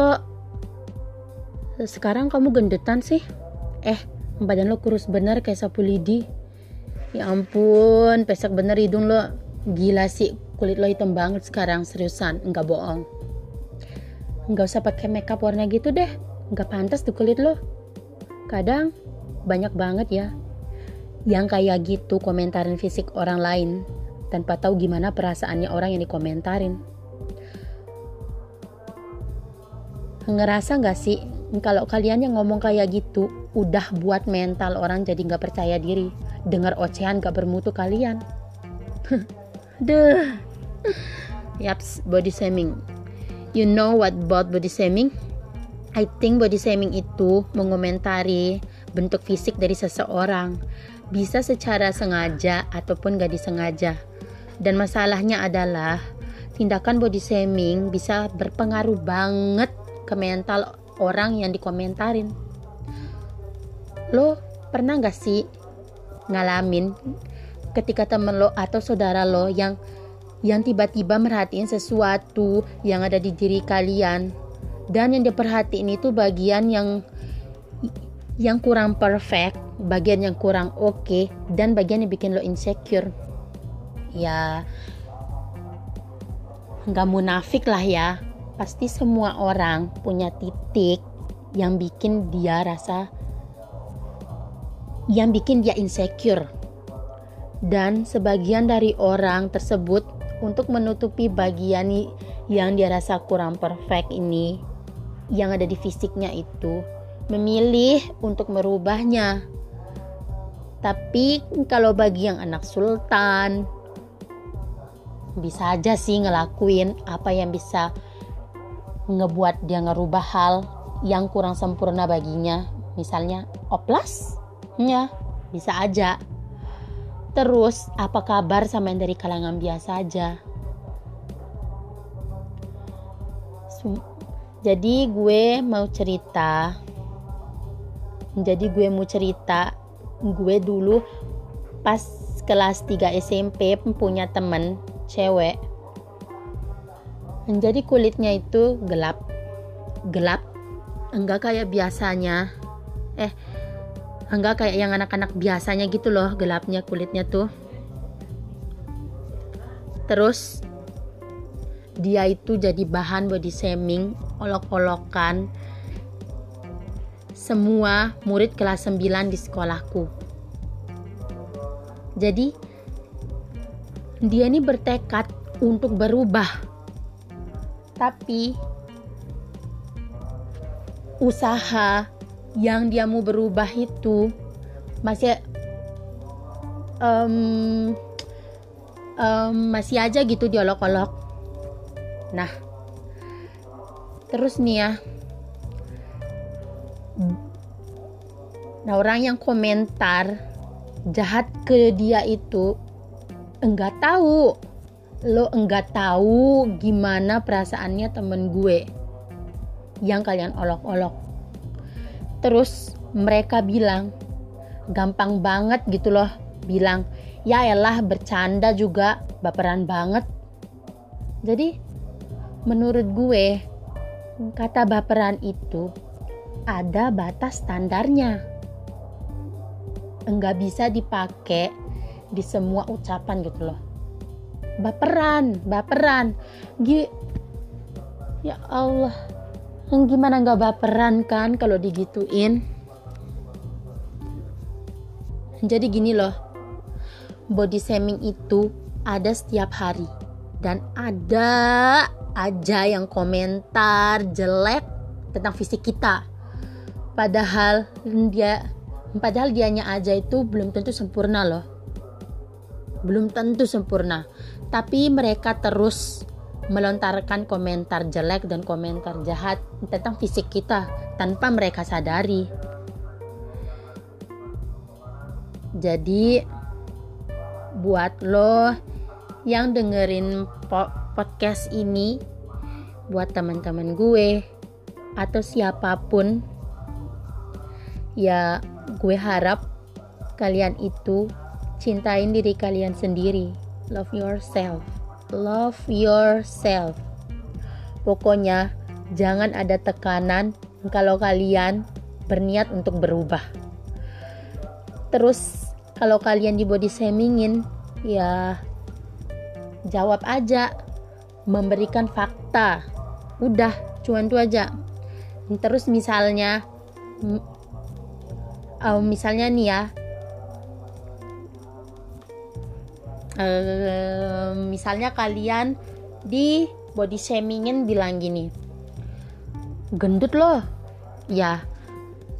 kok. Sekarang kamu gendutan sih? Eh badan lo kurus bener kayak sapu lidi. Ya ampun pesek bener hidung lo. Gila sih kulit lo hitam banget sekarang seriusan. Enggak bohong. Nggak usah pakai makeup warna gitu deh. Nggak pantas tuh kulit lo. Kadang banyak banget ya yang kayak gitu komentarin fisik orang lain tanpa tahu gimana perasaannya orang yang dikomentarin ngerasa nggak sih kalau kalian yang ngomong kayak gitu udah buat mental orang jadi nggak percaya diri? Dengar ocehan gak bermutu kalian? Deh yaps body shaming. You know what about body shaming? I think body shaming itu mengomentari bentuk fisik dari seseorang. Bisa secara sengaja ataupun gak disengaja. Dan masalahnya adalah tindakan body shaming bisa berpengaruh banget ke mental orang yang dikomentarin. Lo pernah gak sih ngalamin ketika temen lo atau saudara lo yang yang tiba-tiba merhatiin sesuatu yang ada di diri kalian dan yang diperhatiin itu bagian yang yang kurang perfect, bagian yang kurang oke okay, dan bagian yang bikin lo insecure. Ya nggak munafik lah ya pasti semua orang punya titik yang bikin dia rasa yang bikin dia insecure. Dan sebagian dari orang tersebut untuk menutupi bagian yang dia rasa kurang perfect ini yang ada di fisiknya itu memilih untuk merubahnya. Tapi kalau bagi yang anak sultan bisa aja sih ngelakuin apa yang bisa ngebuat dia ngerubah hal yang kurang sempurna baginya. Misalnya oplas ya bisa aja. Terus apa kabar sama yang dari kalangan biasa aja? Jadi gue mau cerita jadi gue mau cerita gue dulu pas kelas 3 SMP punya temen cewek jadi kulitnya itu gelap. Gelap enggak kayak biasanya. Eh enggak kayak yang anak-anak biasanya gitu loh gelapnya kulitnya tuh. Terus dia itu jadi bahan body shaming olok-olokan. Semua murid kelas 9 di sekolahku. Jadi dia ini bertekad untuk berubah tapi usaha yang dia mau berubah itu masih um, um, masih aja gitu diolok-olok. Nah terus nih ya. Nah orang yang komentar jahat ke dia itu enggak tahu lo enggak tahu gimana perasaannya temen gue yang kalian olok-olok. Terus mereka bilang gampang banget gitu loh bilang ya elah bercanda juga baperan banget. Jadi menurut gue kata baperan itu ada batas standarnya. Enggak bisa dipakai di semua ucapan gitu loh baperan baperan. G ya Allah. Yang gimana nggak baperan kan kalau digituin? Jadi gini loh. Body shaming itu ada setiap hari. Dan ada aja yang komentar jelek tentang fisik kita. Padahal dia padahal dianya aja itu belum tentu sempurna loh. Belum tentu sempurna tapi mereka terus melontarkan komentar jelek dan komentar jahat tentang fisik kita tanpa mereka sadari. Jadi buat lo yang dengerin podcast ini buat teman-teman gue atau siapa pun ya gue harap kalian itu cintain diri kalian sendiri love yourself love yourself pokoknya jangan ada tekanan kalau kalian berniat untuk berubah. Terus kalau kalian di body shamingin, ya jawab aja, memberikan fakta. Udah, cuman itu aja. Terus misalnya, uh, misalnya nih ya, uh, misalnya kalian di body shamingin bilang gini, gendut loh, ya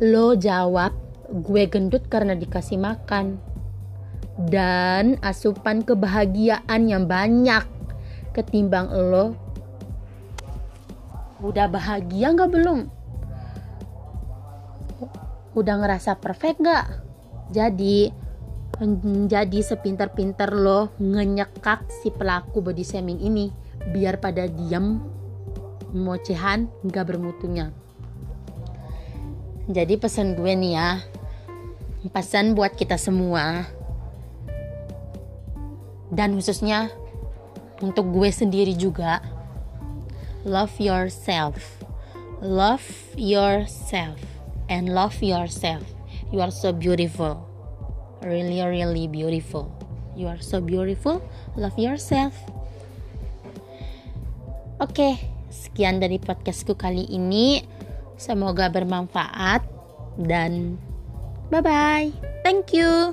lo jawab gue gendut karena dikasih makan. Dan asupan kebahagiaan yang banyak ketimbang lo udah bahagia nggak belum? Udah ngerasa perfect nggak? Jadi jadi sepintar-pintar lo ngenyekak si pelaku body shaming ini. Biar pada diam mocehan nggak bermutunya. Jadi pesan gue nih ya, pesan buat kita semua, dan khususnya untuk gue sendiri juga, love yourself, love yourself, and love yourself. You are so beautiful, really, really beautiful. You are so beautiful. Love yourself. Oke, okay, sekian dari podcastku kali ini. Semoga bermanfaat dan bye bye. Thank you.